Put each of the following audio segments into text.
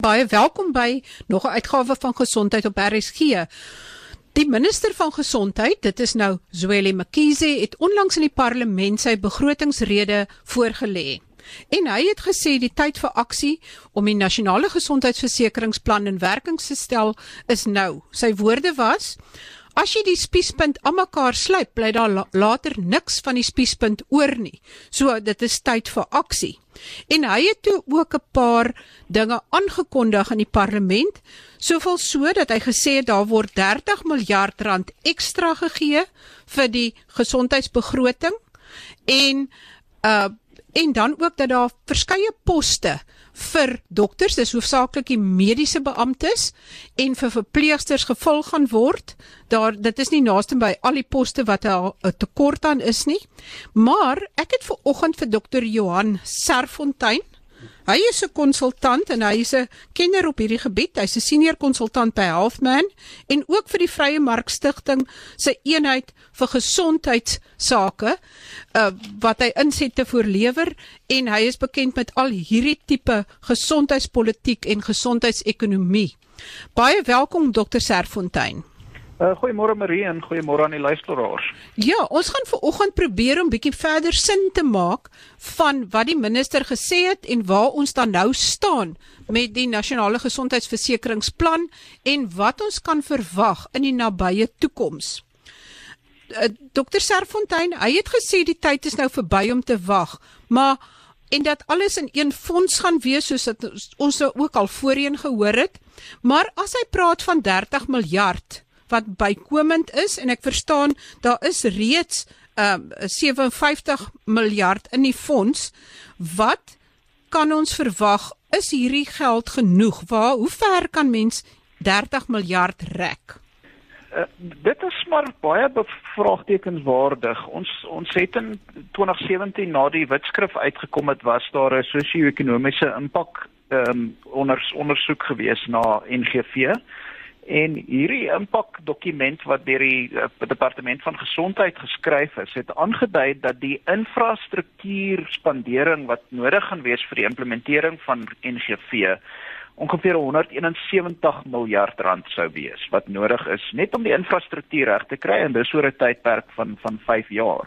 Baie welkom by nog 'n uitgawe van Gesondheid op RSG. Die minister van Gesondheid, dit is nou Zweli Mkhize, het onlangs in die parlement sy begrotingsrede voorgelê. En hy het gesê die tyd vir aksie om die nasionale gesondheidsversekeringsplan in werking te stel is nou. Sy woorde was: As jy die spiespunt aan mekaar slyp, bly daar later niks van die spiespunt oor nie. So dit is tyd vir aksie. En hy het toe ook 'n paar dinge aangekondig in die parlement, soveel so dat hy gesê het daar word 30 miljard rand ekstra gegee vir die gesondheidsbegroting en uh en dan ook dat daar verskeie poste vir dokters, dis hoofsaaklik die mediese beamptes en vir verpleegsters gevul gaan word. Daar dit is nie naaste by al die poste wat 'n tekort aan is nie. Maar ek het ver oggend vir dokter Johan Serfontein Hy is 'n konsultant en hy is 'n kenner op hierdie gebied. Hy's 'n senior konsultant by Healthman en ook vir die Vrye Mark Stichting se eenheid vir gesondheidssake uh, wat hy insette voorlewer en hy is bekend met al hierdie tipe gesondheidspolitiek en gesondheidsekonomie. Baie welkom Dr Serfontein. Uh, goeiemôre Marie en goeiemôre aan die luisteraars. Ja, ons gaan ver oggend probeer om bietjie verder sin te maak van wat die minister gesê het en waar ons dan nou staan met die nasionale gesondheidsversekeringsplan en wat ons kan verwag in die nabye toekoms. Uh, Dr Serfontein, hy het gesê die tyd is nou verby om te wag, maar en dat alles in een fonds gaan wees soos dit ons nou ook al voorheen gehoor het. Maar as hy praat van 30 miljard wat bykomend is en ek verstaan daar is reeds uh, 57 miljard in die fonds. Wat kan ons verwag? Is hierdie geld genoeg? Waar hoe ver kan mens 30 miljard rek? Uh, dit is maar baie bevraagtekenswaardig. Ons ons het in 2017 na die wetskrif uitgekom het was daar 'n sosio-ekonomiese impak ehm um, onder ondersoek gewees na NGV. En hierdie impakdokument wat deur die uh, departement van gesondheid geskryf is, het aangedui dat die infrastruktuurspandering wat nodig gaan wees vir die implementering van NGV ongeveer 171 miljard rand sou wees wat nodig is net om die infrastruktuur reg te kry en dis oor 'n tydperk van van 5 jaar.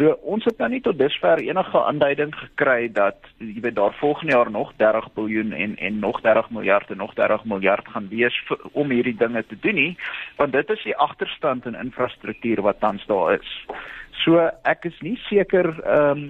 So ons het nou nie tot dusver enige aanduiding gekry dat jy weet daar volgende jaar nog 30 miljard en en nog 30 miljard en nog 30 miljard gaan wees vir, om hierdie dinge te doen nie, want dit is die agterstand in infrastruktuur wat tans daar is. So ek is nie seker ehm um,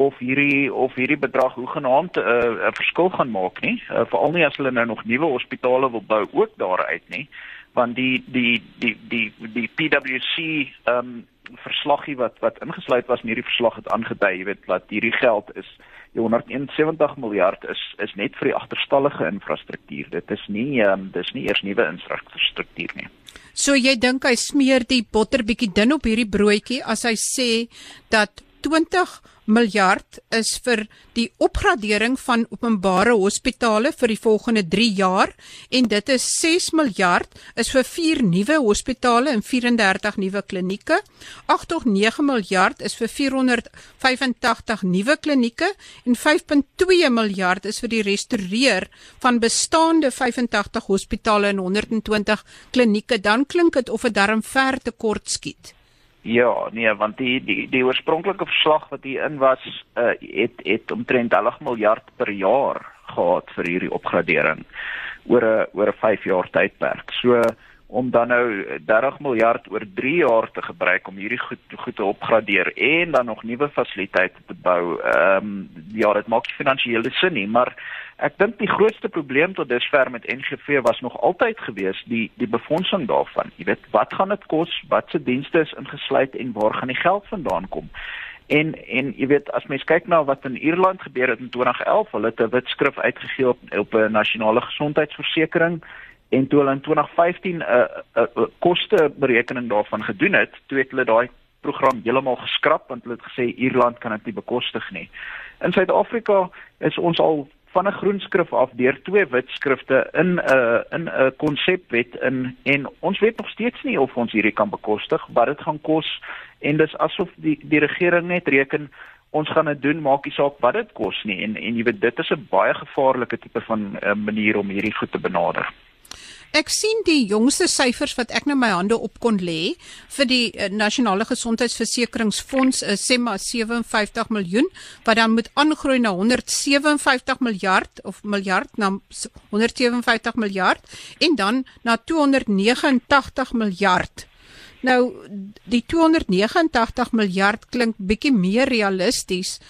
of hierdie of hierdie bedrag hoe genaamd eh, 'n uh, verskil gaan maak nie, uh, veral nie as hulle nou nog nuwe hospitale wil bou ook daaruit nie, want die die die die die PwC ehm um, verslaggie wat wat ingesluit was in hierdie verslag het aangedui, jy weet, dat hierdie geld is die 171 miljard is is net vir die agterstallige infrastruktuur. Dit is nie um, dis nie eers nuwe infrastruktuur nie. So jy dink hy smeer die botter bietjie dun op hierdie broodjie as hy sê dat 20 miljard is vir die opgradering van openbare hospitale vir die volgende 3 jaar en dit is 6 miljard is vir 4 nuwe hospitale en 34 nuwe klinieke. 8 tot 9 miljard is vir 485 nuwe klinieke en 5.2 miljard is vir die restoreer van bestaande 85 hospitale en 120 klinieke. Dan klink dit of dit darm ver te kort skiet. Ja, nee, want die die die oorspronklike verslag wat hier in was, uh, het het omtrent 30 miljard per jaar gehad vir hierdie opgradering oor 'n oor 'n 5 jaar tydperk. So om dan nou 30 miljard oor 3 jaar te gebruik om hierdie goed goed te opgradeer en dan nog nuwe fasiliteite te bou. Ehm um, ja, dit maak finansiële sin nie, maar Ek dink die grootste probleem tot dusver met NGV was nog altyd gewees die die befondsing daarvan. Jy weet, wat gaan dit kos? Watse dienste is ingesluit en waar gaan die geld vandaan kom? En en jy weet, as mens kyk na wat in Ierland gebeur het in 2011, hulle het 'n wetskrif uitgegee op op 'n nasionale gesondheidsversekering en toe hulle in 2015 'n uh, 'n uh, uh, kosteberekening daarvan gedoen het, toe het hulle daai program heeltemal geskraap want hulle het gesê Ierland kan dit nie bekostig nie. In Suid-Afrika is ons al van 'n groen skrif af deur twee wit skrifte in 'n uh, in 'n uh, konsepwet in en ons weet nog steeds nie of ons hierdie kan bekostig wat dit gaan kos en dis asof die die regering net reken ons gaan dit doen maak nie saak wat dit kos nie en en jy weet dit is 'n baie gevaarlike tipe van uh, manier om hierdie goed te benader. Ek sien die jongste syfers wat ek nou my hande op kon lê vir die uh, nasionale gesondheidsversekeringsfonds is sê maar 57 miljoen wat dan moet aangroei na 157 miljard of miljard na 157 miljard en dan na 289 miljard. Nou die 289 miljard klink bietjie meer realisties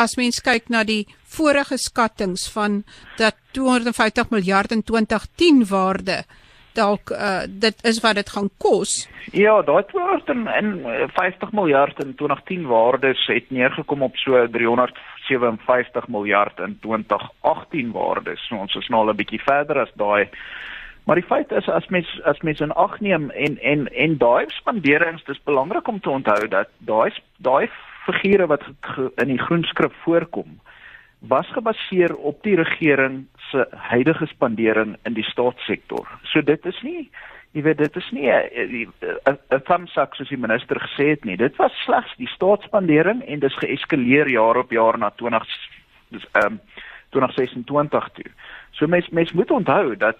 as mens kyk na die vorige skattings van dat 250 miljard in 2010 waarde dalk uh, dit is wat dit gaan kos. Ja, daai 250 miljard in 2010 waardes het neergekom op so 357 miljard in 2018 waardes. So ons is nou al 'n bietjie verder as daai Maar die feit is as mens as mens in ag neem en en en daai spanderings dis belangrik om te onthou dat daai daai figure wat in die groenskrif voorkom was gebaseer op die regering se huidige spandering in die staatssektor. So dit is nie jy weet dit is nie 'n thumbsuck soos die minister gesê het nie. Dit was slegs die staatsspandering en dis geeskaleer jaar op jaar na 20 dis ehm um, 2026 toe. So mens mens moet onthou dat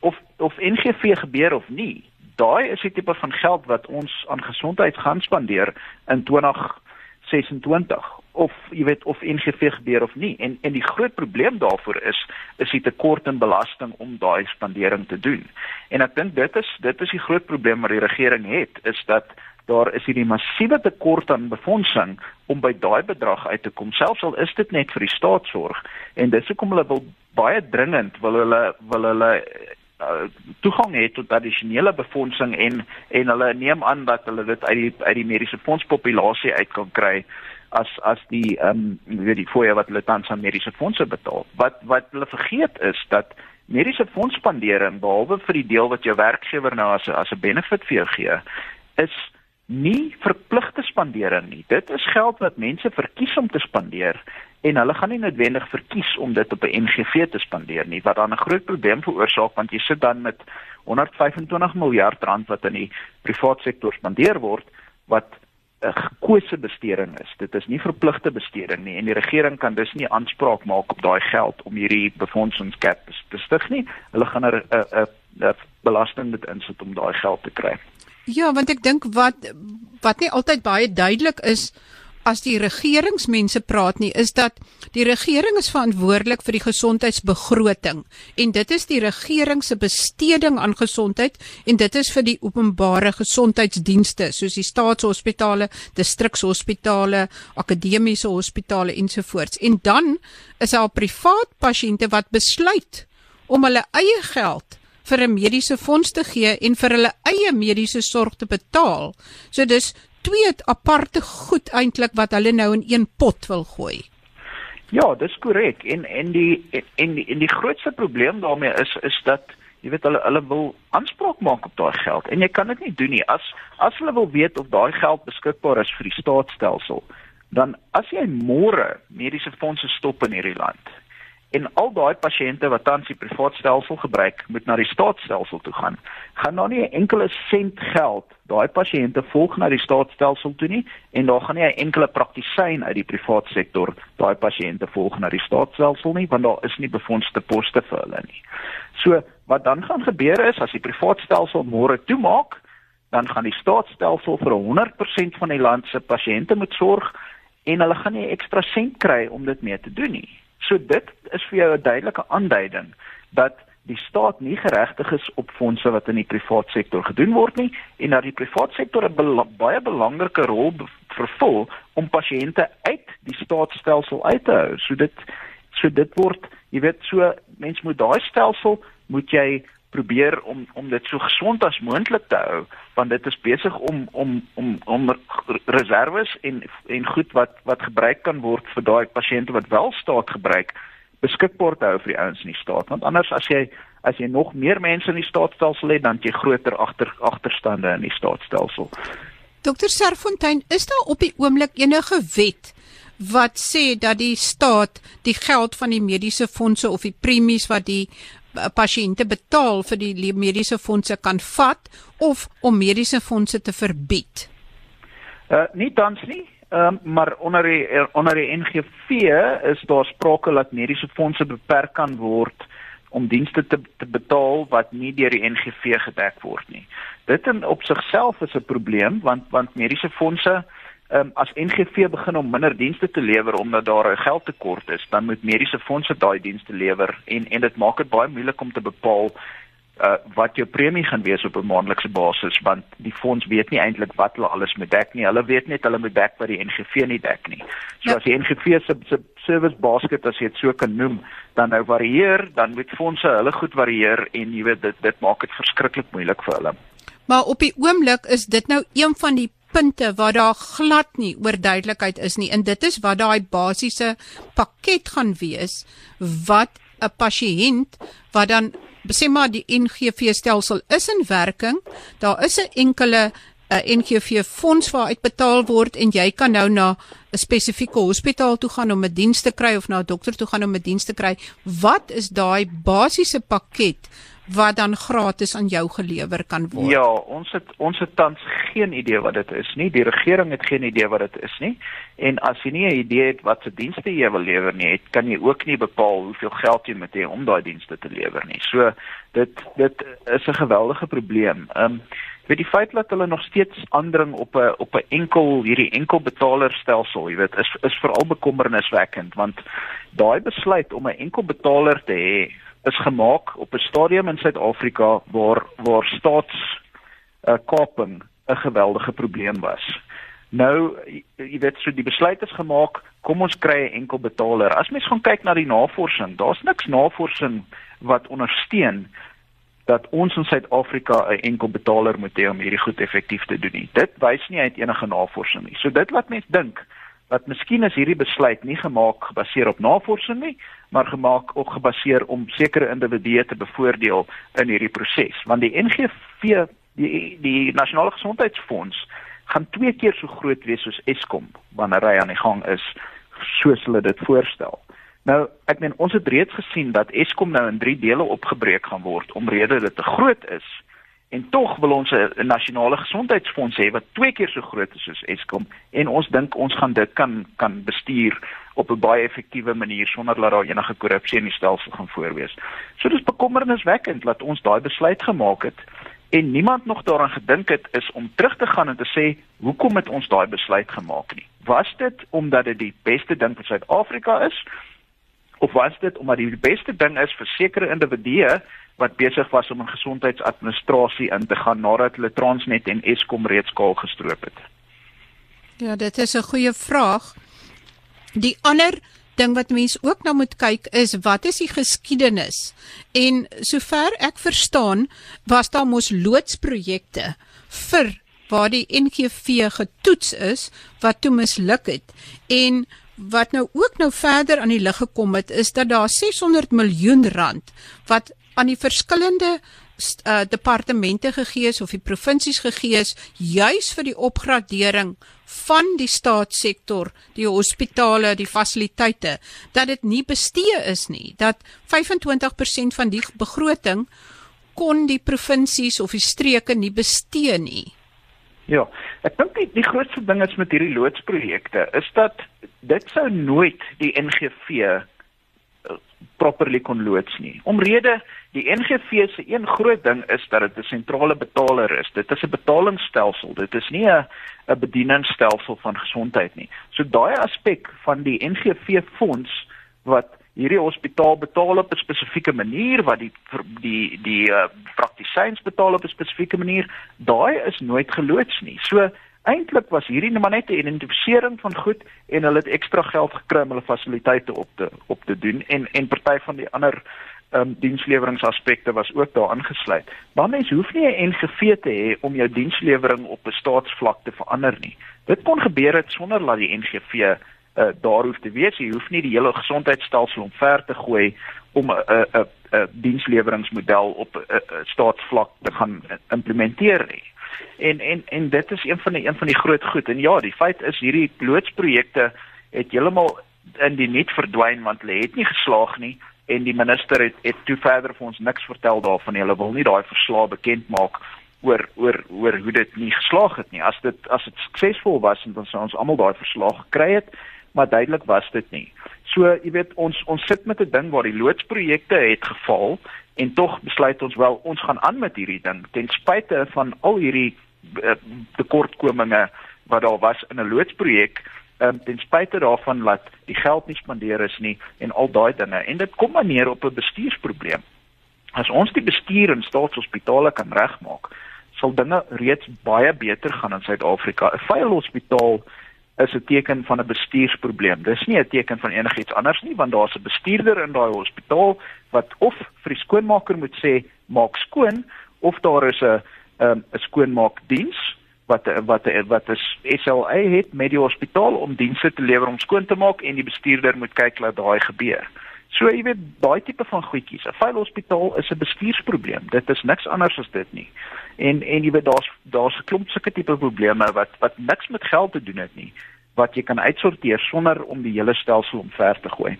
of of NGV gebeur of nie, daai is die tipe van geld wat ons aan gesondheid gaan spandeer in 2026 of jy weet of NGV gebeur of nie en en die groot probleem daarvoor is is die tekort in belasting om daai spandering te doen. En ek dink dit is dit is die groot probleem wat die regering het is dat daar is hierdie massiewe tekort aan befondsing om by daai bedrag uit te kom selfs al is dit net vir die staatsorg en dis hoekom hulle wil baie dringend wil hulle wil hulle uh, toegang het tot addisionele befondsing en en hulle neem aan dat hulle dit uit die uit die mediese fondspopulasie uit kan kry as as die ehm um, weet die fooie wat hulle tans aan mediese fondse betaal. Wat wat hulle vergeet is dat mediese fondsspandering behalwe vir die deel wat jou werkgewer nou as as 'n benefit vir jou gee, is nie verpligte spandering nie. Dit is geld wat mense verkies om te spandeer en hulle gaan nie noodwendig verkies om dit op 'n NGV te spandeer nie, wat dan 'n groot probleem veroorsaak want jy sit dan met 125 miljard rand wat in die private sektor spandeer word wat 'n gekose besteding is. Dit is nie verpligte besteding nie en die regering kan dus nie aanspraak maak op daai geld om hierdie befondsingsgap te stig nie. Hulle gaan 'n 'n 'n belasting met insit om daai geld te kry. Ja, want ek dink wat wat nie altyd baie duidelik is as die regeringsmense praat nie is dat die regering is verantwoordelik vir die gesondheidsbegroting en dit is die regering se besteding aan gesondheid en dit is vir die openbare gesondheidsdienste soos die staatshospitale, distrikshospitale, akademiese hospitale ensovoorts. En dan is daar privaat pasiënte wat besluit om hulle eie geld vir 'n mediese fonds te gee en vir hulle eie mediese sorg te betaal. So dis twee aparte goed eintlik wat hulle nou in een pot wil gooi. Ja, dis korrek. En en die en die en die grootste probleem daarmee is is dat jy weet hulle hulle wil aanspraak maak op daai geld en jy kan dit nie doen nie as as hulle wil weet of daai geld beskikbaar is vir die staatsstelsel. Dan as jy môre mediese fondse stop in hierdie land en al daai pasiënte wat tans die privaat stelsel gebruik, moet na die staatsstelsel toe gaan. Gaan daar nie 'n enkele sent geld daai pasiënte volg na die staatsstelsel toe nie en daar gaan nie 'n enkele praktisyn uit die privaat sektor daai pasiënte volg na die staatsstelsel nie want daar is nie befondste poste vir hulle nie. So wat dan gaan gebeur is as die privaat stelsel môre toemaak, dan gaan die staatsstelsel vir 100% van die land se pasiënte moet sorg en hulle gaan nie ekstra sent kry om dit mee te doen nie. So dit is vir jou 'n duidelike aanduiding dat die staat nie geregtig is op fondse wat in die private sektor gedoen word nie en dat die private sektor 'n bela baie belangrike rol vervul om pasiënte uit die staatsstelsel uit te hou. So dit so dit word, jy weet, so mens moet daai stelsel moet jy probeer om om dit so gesond as moontlik te hou want dit is besig om om om om reserves en en goed wat wat gebruik kan word vir daai pasiënte wat wel staat gebruik beskikbaar te hou vir die ouens in die staat want anders as jy as jy nog meer mense in die staatsstelsel het dan jy groter agter agterstande in die staatsstelsel. Dokter Serfontein, is daar op die oomblik enige wet wat sê dat die staat die geld van die mediese fondse of die premies wat die pasiënte betaal vir die mediese fondse kan vat of om mediese fondse te verbied? Uh nie tans nie. Um, maar onder die onder die NGV is daar sprake dat mediese fondse beperk kan word om dienste te te betaal wat nie deur die NGV gedek word nie. Dit in op sigself is 'n probleem want want mediese fondse um, as NGV begin om minder dienste te lewer omdat daar 'n geldtekort is, dan moet mediese fondse daai dienste lewer en en dit maak dit baie moeilik om te bepaal uh, wat jou premie gaan wees op 'n maandelikse basis want die fonds weet nie eintlik wat hulle alles moet dek nie. Hulle weet net hulle moet dek wat die NGV nie dek nie. So ja. as die NGV se se service basket as jy dit so kan noem, dan nou varieer, dan moet fondse hulle goed varieer en jy weet dit dit maak dit verskriklik moeilik vir hulle. Maar op die oomblik is dit nou een van die punte waar daar glad nie oorduidelikheid is nie en dit is wat daai basiese pakket gaan wees wat 'n pasiënt wat dan sê maar die NGV stelsel is in werking, daar is 'n enkele 'n NGV fonds waar uitbetaal word en jy kan nou na 'n spesifieke hospitaal toe gaan om 'n diens te kry of na 'n dokter toe gaan om 'n diens te kry. Wat is daai basiese pakket wat dan gratis aan jou gelewer kan word? Ja, ons het ons het tans geen idee wat dit is nie. Die regering het geen idee wat dit is nie. En as jy nie 'n idee het wat se dienste jy wil lewer nie, het, kan jy ook nie bepaal hoeveel geld jy moet hê om daai dienste te lewer nie. So dit dit is 'n geweldige probleem. Ehm um, weet die feit dat hulle nog steeds aandring op 'n op 'n enkel hierdie enkel betalerstelsel, jy weet, is is veral bekommerniswekkend want daai besluit om 'n enkel betaler te hê is gemaak op 'n stadium in Suid-Afrika waar waar staats uh, kaping 'n geweldige probleem was. Nou jy weet so die besluit is gemaak, kom ons kry 'n enkel betaler. As mens gaan kyk na die navorsing, daar's niks navorsing wat ondersteun dat ons in Suid-Afrika 'n enkel betaler moet hê om hierdie goed effektief te doen nie. Dit wys nie uit enige navorsing nie. So dit laat mense dink dat miskien is hierdie besluit nie gemaak gebaseer op navorsing nie, maar gemaak op gebaseer om sekere individue te bevoordeel in hierdie proses. Want die NGV, die die Nasionale Gesondheidsfonds gaan twee keer so groot wees soos Eskom wanneer hy aan die gang is soos hulle dit voorstel. Nou, ek meen ons het reeds gesien dat Eskom nou in 3 dele opgebreek gaan word omrede dit te groot is En tog wil ons 'n nasionale gesondheidsfonds hê wat twee keer so groot is soos Eskom en ons dink ons gaan dit kan kan bestuur op 'n baie effektiewe manier sonder dat daar enige korrupsie in die stelsel gaan voorwees. So dis bekommerniswekkend dat ons daai besluit gemaak het en niemand nog daaraan gedink het is om terug te gaan en te sê hoekom het ons daai besluit gemaak nie. Was dit omdat dit die beste ding vir Suid-Afrika is of was dit omdat dit die beste ding is vir sekere individue wat besig was om in gesondheidsadministrasie in te gaan nadat hulle Transnet en Eskom reeds kaal gestroop het? Ja, dit is 'n goeie vraag. Die ander ding wat mense ook na moet kyk is wat is die geskiedenis? En sover ek verstaan, was daar mos loodsprojekte vir waar die NGV getoets is wat toe misluk het. En wat nou ook nou verder aan die lig gekom het is dat daar 600 miljoen rand wat aan die verskillende uh, departemente gegee is of die provinsies gegee is juis vir die opgradering van die staatssektor, die hospitale, die fasiliteite, dat dit nie bestee is nie, dat 25% van die begroting kon die provinsies of die streke nie bestee nie. Ja, ek dink die, die grootste ding is met hierdie loodsprojekte is dat dit sou nooit die NGV properly kon loods nie. Omrede die NGV se een groot ding is dat dit 'n sentrale betaler is. Dit is 'n betalingsstelsel. Dit is nie 'n 'n bedieningsstelsel van gesondheid nie. So daai aspek van die NGV fonds wat hierdie hospitaal betaal op 'n spesifieke manier wat die die die uh, praktisyns betaal op 'n spesifieke manier, daai is nooit geloods nie. So Eintlik was hierdie net maar net 'n identifisering van goed en hulle het ekstra geld gekry om hulle fasiliteite op te op te doen en en party van die ander ehm um, diensleweringsaspekte was ook daar aangesluit. Maar mens hoef nie 'n NGV te hê om jou dienslewering op 'n staatsvlak te verander nie. Dit kon gebeur het sonder dat die NGV uh, eh, daar hoef te wees. Jy hoef nie die hele gesondheidstelsel omver te gooi om 'n 'n 'n diensleweringsmodel op 'n staatsvlak te gaan implementeer nie. En en en dit is een van die een van die groot goed. En ja, die feit is hierdie loodsprojekte het heeltemal in die net verdwyn want hulle het nie geslaag nie en die minister het het toe verder vir ons niks vertel daarvan nie. Hulle wil nie daai verslae bekend maak oor oor oor hoe dit nie geslaag het nie. As dit as dit suksesvol was en dan sou ons almal daai verslag gekry het, maar duidelik was dit nie. So, jy weet, ons ons sit met 'n ding waar die loodsprojekte het gefaal en tog besluit ons wel ons gaan aan met hierdie ding ten spyte van al hierdie uh, tekortkominge wat daar was in 'n loodsprojek um, ten spyte daarvan dat die geld nie spandeer is nie en al daai dinge en dit kom maar neer op 'n bestuursprobleem as ons die bestuur in staatshospitale kan regmaak, sal dinge reeds baie beter gaan in Suid-Afrika. 'n Vuil hospitaal is 'n teken van 'n bestuursprobleem. Dis nie 'n teken van enigiets anders nie, want daar's 'n bestuurder in daai hospitaal wat of vir die skoonmaker moet sê maak skoon of daar is 'n 'n 'n skoonmaakdiens wat wat wat is SLA het met die hospitaal om dienste te lewer om skoon te maak en die bestuurder moet kyk dat daai gebeur. So jy weet daai tipe van goedjies. 'n Vuil hospitaal is 'n bestuursprobleem. Dit is niks anders as dit nie. En en jy weet daar's daar's 'n klomp sulke tipe probleme wat wat niks met geld te doen het nie wat jy kan uitsorteer sonder om die hele stelsel omver te gooi.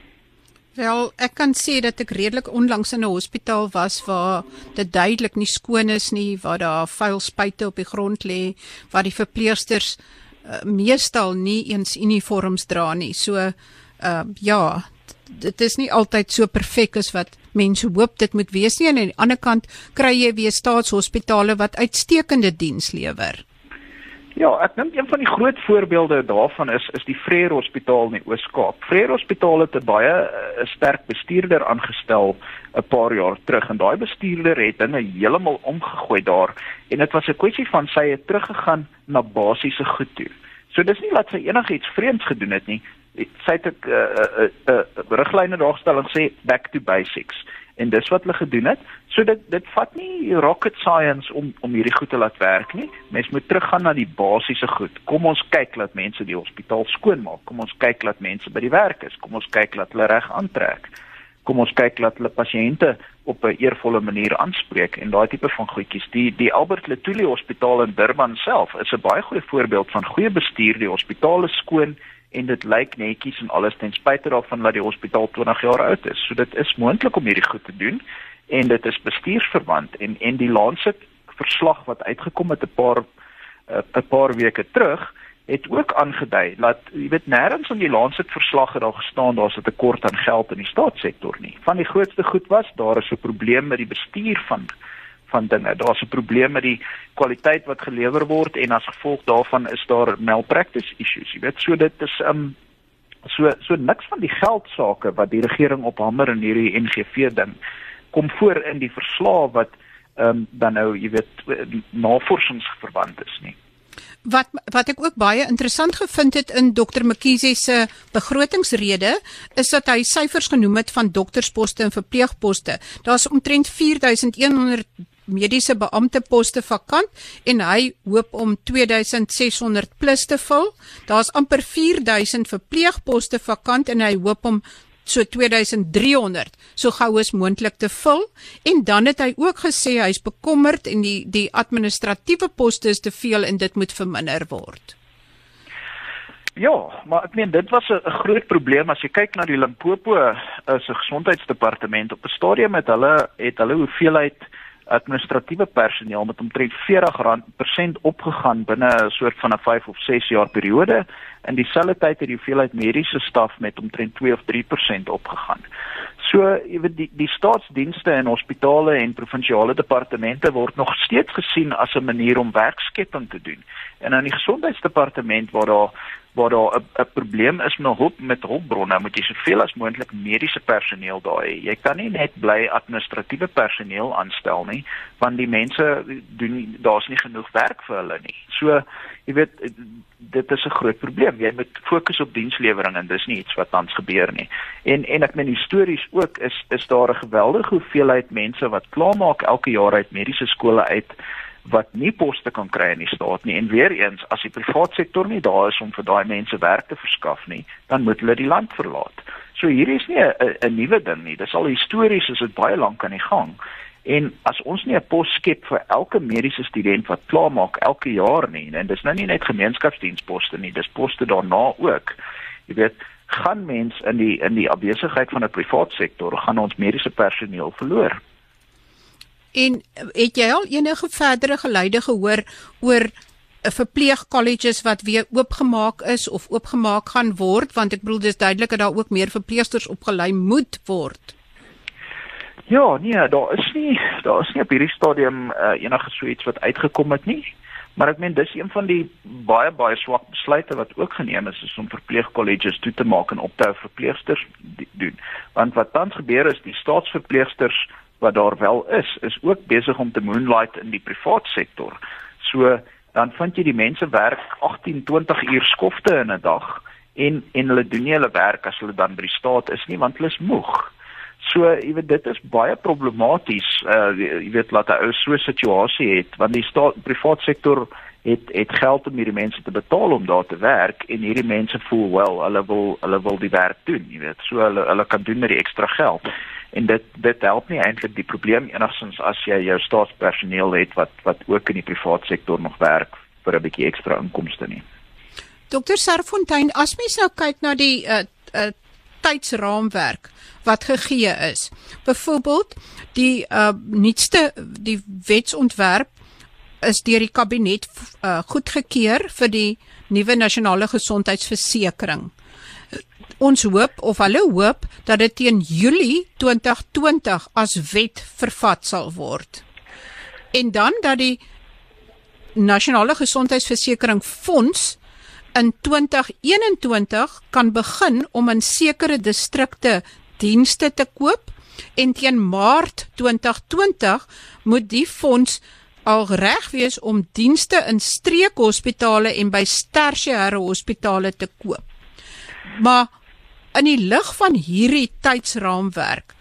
Wel, ek kan sê dat ek redelik onlangs in 'n hospitaal was waar dit duidelik nie skoon is nie, waar daar vuil spuite op die grond lê, waar die verpleegsters uh, meestal nie eens uniforms dra nie. So, uh, ja, dit is nie altyd so perfek as wat mense hoop dit moet wees nie en aan die ander kant kry jy weer staatshospitale wat uitstekende diens lewer. Ja, ek dink een van die groot voorbeelde daarvan is is die Freer Hospitaal in die Oos-Kaap. Freer Hospitaal het 'n baie 'n eh, sterk bestuurder aangestel 'n paar jaar terug en daai bestuurder het dinge heeltemal omgegooi daar en dit was 'n kwessie van sy het teruggegaan na basiese goed toe. So dis nie dat sy enigiets vreemds gedoen het nie sy het 'n 'n 'n 'n riglyne daarstelling sê back to basics en dis wat hulle gedoen het. So dit dit vat nie rocket science om om hierdie goed te laat werk nie. Mens moet teruggaan na die basiese goed. Kom ons kyk dat mense die hospitaal skoon maak. Kom ons kyk dat mense by die werk is. Kom ons kyk dat hulle reg aantrek. Kom ons kyk dat hulle pasiënte op 'n eervolle manier aanspreek en daai tipe van goedjies. Die die Albert Lutuli Hospitaal in Durban self is 'n baie goeie voorbeeld van goeie bestuur. Die hospitaal is skoon en dit lyk netjies en alles ten spyte daarvan dat die hospitaal 20 jaar oud is. So dit is moontlik om hierdie goed te doen en dit is bestuursverwant en en die Lancet verslag wat uitgekom het 'n paar eh, 'n uh, paar weke terug het ook aangedui dat jy weet nêrens in die Lancet verslag het daar gestaan daar's 'n tekort aan geld in die staatssektor nie. Van die grootste goed was daar is 'n probleem met die bestuur van van dinge. Daar's 'n probleem met die kwaliteit wat gelewer word en as gevolg daarvan is daar malpractice issues. Jy weet, so dit is um so so niks van die geld sake wat die regering op hamer in hierdie NGV ding kom voor in die verslag wat um dan nou, jy weet, navorsingsverband is nie. Wat wat ek ook baie interessant gevind het in Dr Mkhize se begrotingsrede is dat hy syfers genoem het van doktersposte en verpleegposte. Daar's omtrent 4100 mediese beampteposte vakant en hy hoop om 2600 plus te vul. Daar's amper 4000 verpleegposte vakant en hy hoop om so 2300 so gou as moontlik te vul en dan het hy ook gesê hy's bekommerd en die die administratiewe poste is te veel en dit moet verminder word. Ja, maar ek meen dit was 'n groot probleem as jy kyk na die Limpopo uh, se gesondheidsdepartement op 'n stadium met hulle het hulle hoeveelheid administratiewe personeel met omtrent 40 rand persent opgegaan binne 'n soort van 'n 5 of 6 jaar periode en dieselfde tyd het die hoeveelheid mediese staf met omtrent 2 of 3% opgegaan. So, jy weet die die staatsdienste en hospitale en provinsiale departemente word nog steeds gesien as 'n manier om werkskepping te doen. En aan die gesondheidsdepartement waar daar waar daar 'n probleem is met hulp met hulpbronne, moet jy soveel as moontlik mediese personeel daar hê. Jy kan nie net bly administratiewe personeel aanstel nie, want die mense doen daar's nie genoeg werk vir hulle nie. So, jy weet dit is 'n groot probleem. Jy moet fokus op dienslewering en dis nie iets wat tans gebeur nie. En en ek meen histories ook is is daar 'n geweldige hoeveelheid mense wat klaarmaak elke jaar uit mediese skole uit wat nie poste kan kry in die staat nie en weer eens as die private sektor nie daar is om vir daai mense werk te verskaf nie dan moet hulle die land verlaat. So hier is nie 'n nuwe ding nie. Dis al histories is dit baie lank aan die gang. En as ons nie 'n pos skep vir elke mediese student wat klaar maak elke jaar nie en dis nou nie net gemeenskapsdiensposte nie, dis poste daarna ook. Jy weet, gaan mense in die in die afwesigheid van 'n private sektor gaan ons mediese personeel verloor. En het jy al enige verdere geluide gehoor oor 'n verpleegkolleges wat weer oopgemaak is of oopgemaak gaan word want ek bedoel dis duidelik dat daar ook meer verpleegsters opgelei moet word. Ja, nee, daar is nie daar is nie op hierdie stadium uh, enige so iets wat uitgekom het nie. Maar ek meen dis een van die baie baie swak besluite wat ook geneem is, is om verpleegkolleges toe te maak en op te hou verpleegsters doen. Want wat tans gebeur is die staatsverpleegsters wat daar wel is, is ook besig om te moonlight in die privaat sektor. So dan vind jy die mense werk 18, 20 uur skofte in 'n dag en en hulle doen nie hulle werk as hulle dan by die staat is nie want hulle is moeg. So jy weet dit is baie problematies. Uh jy weet laat 'n ou so 'n situasie het want die staat privaat sektor het het geld om hierdie mense te betaal om daar te werk en hierdie mense voel wel hulle wil hulle wil die werk doen, jy weet. So hulle hulle kan doen met die ekstra geld en dit dit help nie eintlik die probleem enigstens as jy jou staatspersoneel het wat wat ook in die private sektor nog werk vir 'n bietjie ekstra inkomste nie. Dr Serfontein, as mens nou kyk na die uh, uh tydsraamwerk wat gegee is. Byvoorbeeld, die uh nuutste die wetsontwerp is deur die kabinet uh goedgekeur vir die nuwe nasionale gesondheidsversekering ons hoop of hulle hoop dat dit teen Julie 2020 as wet vervat sal word. En dan dat die nasionale gesondheidsversekering fonds in 2021 kan begin om in sekere distrikte dienste te koop en teen Maart 2020 moet die fonds al reg wees om dienste in streekhospitale en by tersiêre hospitale te koop. Maar in die lig van hierdie tydsraamwerk,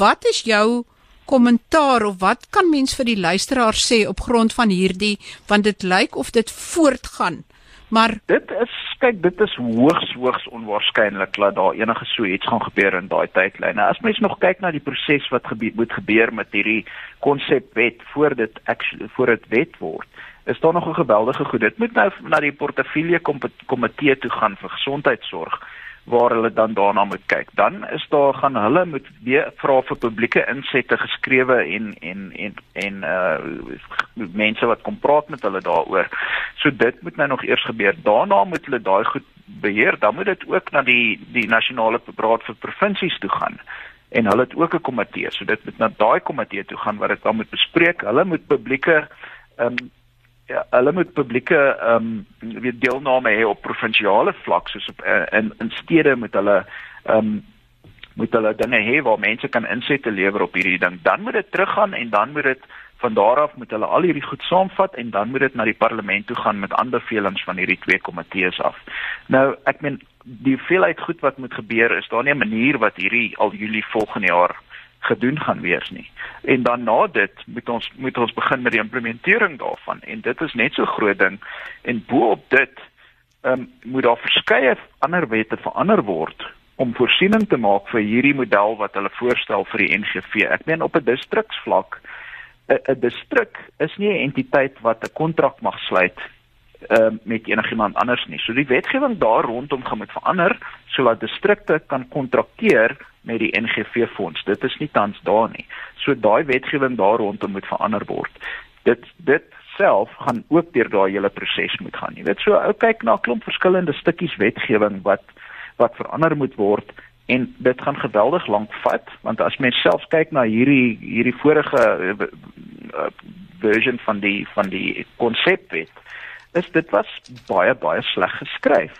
wat is jou kommentaar of wat kan mens vir die luisteraar sê op grond van hierdie want dit lyk of dit voortgaan. Maar dit is kyk dit is hoogs hoogs onwaarskynlik dat daar enige so iets gaan gebeur in daai tydlyne. As mens nog kyk na die proses wat gebeur moet gebeur met hierdie konsepwet voor dit actually voor dit wet word, is daar nog 'n geweldige goed. Dit moet nou na die portefeulje komitee toe gaan vir gesondheidsorg waar hulle dan daarna moet kyk. Dan is daar gaan hulle moet weer vra vir publieke insette geskrewe en en en en uh mense wat kom praat met hulle daaroor. So dit moet nou nog eers gebeur. Daarna moet hulle daai goed beheer. Dan moet dit ook na die die nasionale raad vir provinsies toe gaan. En hulle het ook 'n komitee. So dit moet na daai komitee toe gaan wat dit dan moet bespreek. Hulle moet publieke ehm um, ja, hulle moet publieke ehm um, weet deelname hê op provinsiale vlak soos op uh, in in stede moet hulle ehm um, moet hulle dinge hê waar mense kan insette lewer op hierdie ding. Dan moet dit teruggaan en dan moet dit van daar af moet hulle al hierdie goed saamvat en dan moet dit na die parlement toe gaan met aanbevelings van hierdie twee komitees af. Nou, ek meen die veelheid goed wat moet gebeur is daar nie 'n manier wat hierdie al Julie volgende jaar gedoen gaan wees nie. En dan na dit moet ons moet ons begin met die implementering daarvan en dit is net so groot ding en bo-op dit ehm um, moet daar verskeie ander wette verander word om voorsiening te maak vir hierdie model wat hulle voorstel vir die NGV. Ek meen op 'n distriksvlak 'n distrik is nie 'n entiteit wat 'n kontrak mag sluit uh, met enigiemand anders nie. So die wetgewing daar rondom gaan moet verander sodat distrikte kan kontrakteer met die NGV fonds. Dit is nie tans daar nie. So daai wetgewing daar rondom moet verander word. Dit dit self gaan ook deur daai hele proses moet gaan. Jy weet so ou kyk na 'n klomp verskillende stukkies wetgewing wat wat verander moet word en dit gaan geweldig lank vat want as mens self kyk na hierdie hierdie vorige uh, version van die van die konsepwet is dit was baie baie sleg geskryf.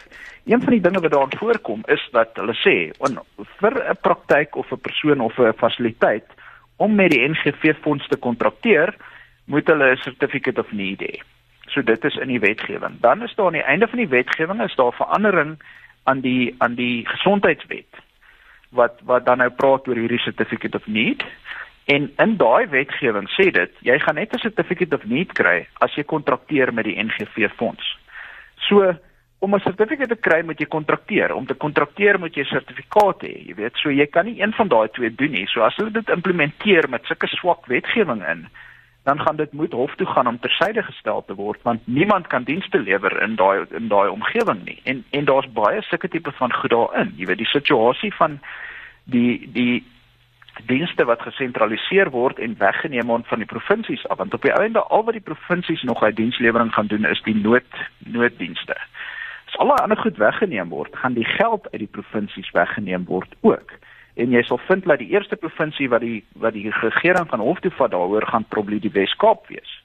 Een van die dinge wat daarin voorkom is dat hulle sê on, vir 'n praktyk of 'n persoon of 'n fasiliteit om met die NGV fonds te kontrakteer, moet hulle 'n certificate of need hê. So dit is in die wetgewing. Dan is daar aan die einde van die wetgewing is daar verandering aan die aan die gesondheidswet wat wat dan nou praat oor hierdie certificate of need En in daai wetgewing sê dit, jy gaan net 'n certificate of need kry as jy kontrakteer met die NGV fonds. So om 'n sertifikaat te kry moet jy kontrakteer. Om te kontrakteer moet jy 'n sertifikaat hê, jy weet. So jy kan nie een van daai twee doen nie. So as hulle dit implementeer met sulke swak wetgewing in, dan gaan dit moet hof toe gaan om tersyde gestel te word want niemand kan dienste lewer in daai in daai omgewing nie. En en daar's baie sulke tipe van goed daarin. Jy weet die situasie van die die dienste wat gesentraliseer word en weggeneem word van die provinsies af want op die einde al wat die provinsies nog uit dienslewering gaan doen is die nood nooddienste. As alle ander goed weggeneem word, gaan die geld uit die provinsies weggeneem word ook. En jy sal vind dat die eerste provinsie wat die wat die regering van hof toe vat daaroor gaan probleem die Wes-Kaap wees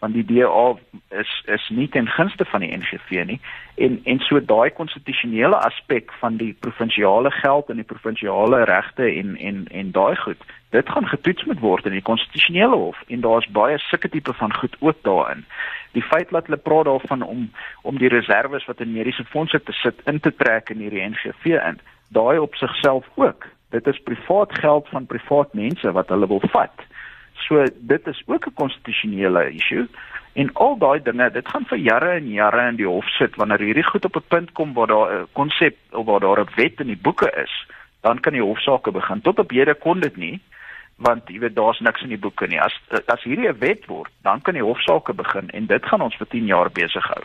want die DA is is nie ten gunste van die NGV nie. En en so daai konstitusionele aspek van die provinsiale geld en die provinsiale regte en en en daai goed dit gaan getoets moet word in die konstitusionele hof. En daar's baie sulke tipe van goed ook daarin. Die feit dat hulle praat daarvan om om die reserves wat in mediese fondse te sit in te trek in hierdie NGV in daai op sigself ook. Dit is privaat geld van privaat mense wat hulle wil vat So dit is ook 'n konstitusionele issue en al daai dinge, dit gaan vir jare en jare in die hof sit wanneer hierdie goed op 'n punt kom waar daar 'n konsep of waar daar 'n wet in die boeke is, dan kan die hofsaake begin. Tot op hede kon dit nie want jy weet daar's niks in die boeke nie. As as hierdie 'n wet word, dan kan die hofsaake begin en dit gaan ons vir 10 jaar besig hou.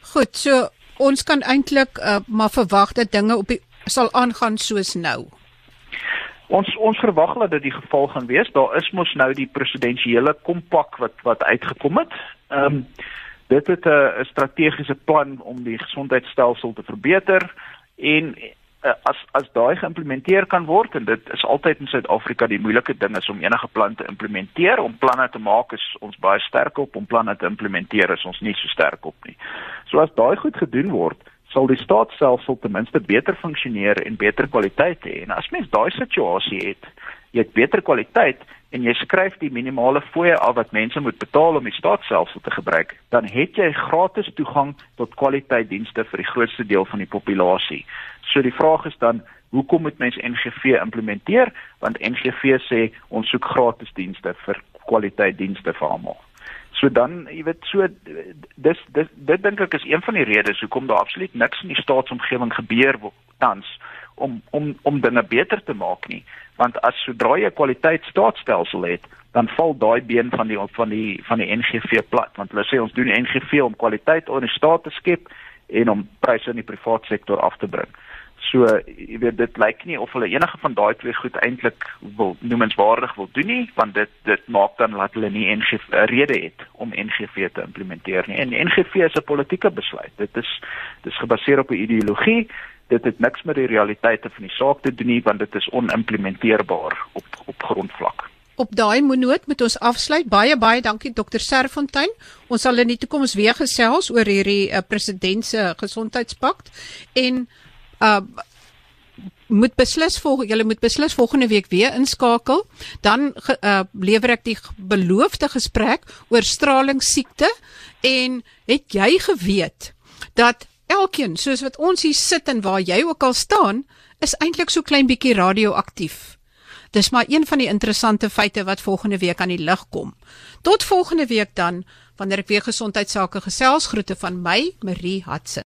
Goed, so ons kan eintlik uh, maar verwag dat dinge op die sal aangaan soos nou. Ons ons verwag dat dit die geval gaan wees. Daar is mos nou die presidensiële kompak wat wat uitgekom het. Ehm um, dit het 'n strategiese plan om die gesondheidstelsel te verbeter en uh, as as daai geïmplementeer kan word en dit is altyd in Suid-Afrika die moeilike ding is om enige plan te implementeer. Om planne te maak is ons baie sterk op, om planne te implementeer is ons nie so sterk op nie. So as daai goed gedoen word, sal die staatsstelsel ten minste beter funksioneer en beter kwaliteit hê. En as mens daai situasie het, jy het beter kwaliteit en jy skryf die minimale fooie af wat mense moet betaal om die staatsstelsel te gebruik, dan het jy gratis toegang tot kwaliteitdienste vir die grootste deel van die populasie. So die vraag is dan Hoekom moet mens NGV implementeer? Want NGV sê ons soek gratis dienste vir kwaliteitdienste vir almal. So dan, jy weet, so dis dis dit dink ek is een van die redes hoekom daar absoluut niks in die staatsomgewing gebeur tans om om om dinge beter te maak nie. Want as sodra jy 'n kwaliteitstaatsstelsel het, dan val daai been van die van die van die NGV plat, want hulle sê ons doen NGV om kwaliteit onder staat te skep en om pryse in die private sektor af te bring. So jy weet dit lyk nie of hulle enige van daai twee goed eintlik wil noemenswaardig wil doen nie want dit dit maak dan dat hulle nie NGV eh, rede het om NGV te implementeer nie. En NGV is 'n politieke besluit. Dit is dis gebaseer op 'n ideologie. Dit het niks met die realiteite van die saak te doen nie want dit is onimplementeerbaar op op grondvlak. Op daai monoot moet ons afsluit. Baie baie dankie Dr. Serfontein. Ons sal in die toekoms weer gesels oor hierdie uh, president se gesondheidspakt en uh moet beslis volg julle moet beslis volgende week weer inskakel. Dan uh lewer ek die beloofde gesprek oor straling siekte en het jy geweet dat elkeen soos wat ons hier sit en waar jy ook al staan is eintlik so klein bietjie radioaktief dis maar een van die interessante feite wat volgende week aan die lig kom. Tot volgende week dan wanneer ek weer gesondheidsake gesels groete van my Marie Hatse